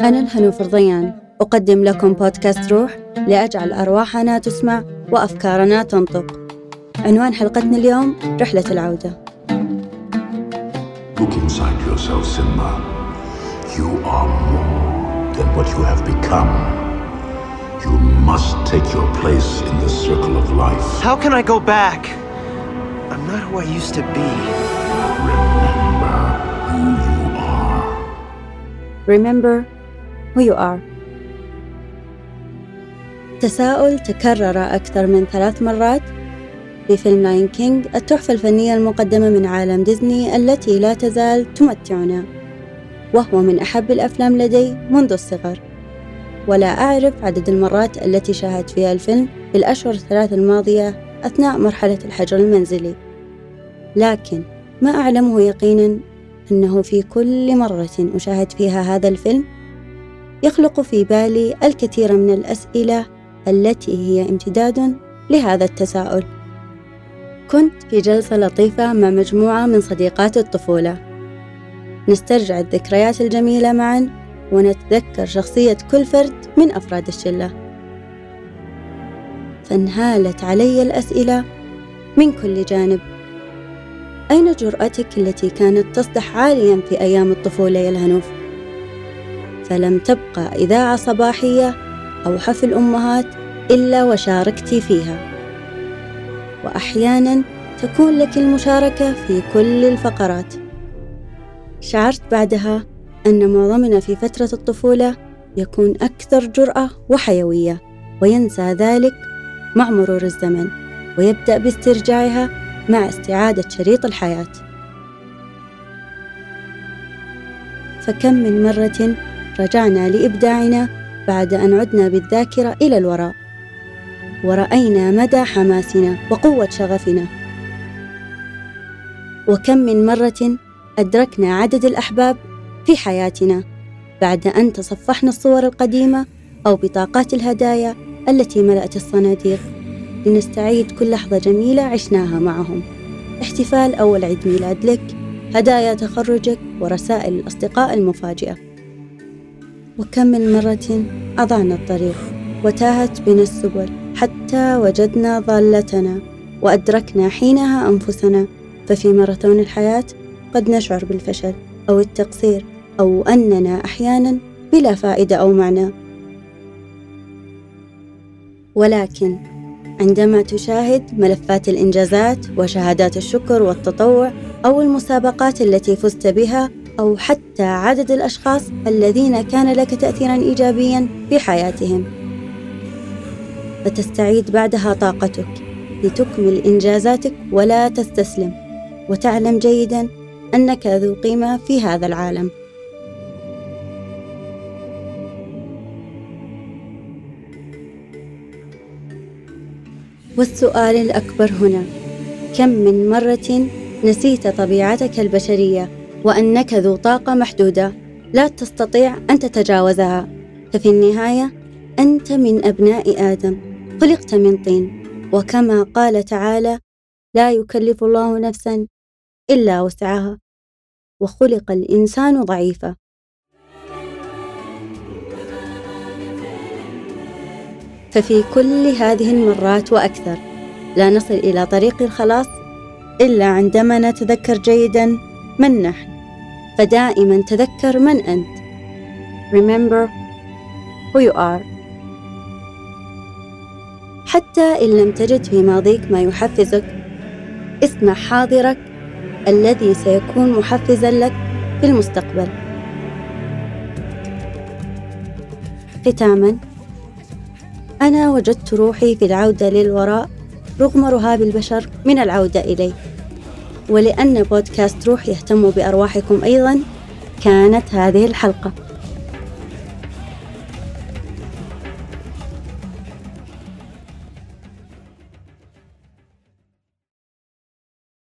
أنا الهنو فرضيان أقدم لكم بودكاست روح لأجعل أرواحنا تسمع وأفكارنا تنطق عنوان حلقتنا اليوم رحلة العودة Look inside yourself, Simba. You are more than what you have become. You must take your place in the circle of life. How can I go back? I'm not who I used to be. Remember who you are. Remember who you are تساؤل تكرر أكثر من ثلاث مرات في فيلم Lion King التحفة الفنية المقدمة من عالم ديزني التي لا تزال تمتعنا وهو من أحب الأفلام لدي منذ الصغر. ولا أعرف عدد المرات التي شاهدت فيها الفيلم في الأشهر الثلاث الماضية أثناء مرحلة الحجر المنزلي. لكن ما أعلمه يقينا أنه في كل مرة أشاهد فيها هذا الفيلم يخلق في بالي الكثير من الأسئلة التي هي امتداد لهذا التساؤل. كنت في جلسة لطيفة مع مجموعة من صديقات الطفولة. نسترجع الذكريات الجميلة معا ونتذكر شخصية كل فرد من أفراد الشلة. فانهالت علي الأسئلة من كل جانب. أين جرأتك التي كانت تصدح عاليا في أيام الطفولة يا الهنوف؟ فلم تبقى إذاعة صباحية أو حفل أمهات إلا وشاركت فيها. وأحيانا تكون لك المشاركة في كل الفقرات. شعرت بعدها أن معظمنا في فترة الطفولة يكون أكثر جرأة وحيوية وينسى ذلك مع مرور الزمن ويبدأ باسترجاعها مع استعادة شريط الحياة. فكم من مرة رجعنا لإبداعنا بعد أن عدنا بالذاكرة إلى الوراء. ورأينا مدى حماسنا وقوة شغفنا. وكم من مرة أدركنا عدد الأحباب في حياتنا بعد أن تصفحنا الصور القديمة أو بطاقات الهدايا التي ملأت الصناديق لنستعيد كل لحظة جميلة عشناها معهم. احتفال أول عيد ميلاد لك هدايا تخرجك ورسائل الأصدقاء المفاجئة. وكم من مرة أضعنا الطريق وتاهت بنا السبل حتى وجدنا ضالتنا وأدركنا حينها أنفسنا. ففي ماراثون الحياة قد نشعر بالفشل أو التقصير أو أننا أحيانا بلا فائدة أو معنى. ولكن عندما تشاهد ملفات الإنجازات وشهادات الشكر والتطوع أو المسابقات التي فزت بها أو حتى عدد الأشخاص الذين كان لك تأثيرا إيجابيا في حياتهم. فتستعيد بعدها طاقتك لتكمل إنجازاتك ولا تستسلم وتعلم جيدا أنك ذو قيمة في هذا العالم. والسؤال الأكبر هنا كم من مرة نسيت طبيعتك البشرية؟ وأنك ذو طاقة محدودة لا تستطيع أن تتجاوزها. ففي النهاية أنت من أبناء آدم خلقت من طين. وكما قال تعالى لا يكلف الله نفسا إلا وسعها. وخلق الإنسان ضعيفا. ففي كل هذه المرات وأكثر لا نصل إلى طريق الخلاص إلا عندما نتذكر جيدا من نحن؟ فدائما تذكر من أنت. Remember who you are. حتى إن لم تجد في ماضيك ما يحفزك اسمع حاضرك الذي سيكون محفزا لك في المستقبل. ختاما أنا وجدت روحي في العودة للوراء رغم رهاب البشر من العودة إليه. ولأن بودكاست روح يهتم بأرواحكم أيضا كانت هذه الحلقة.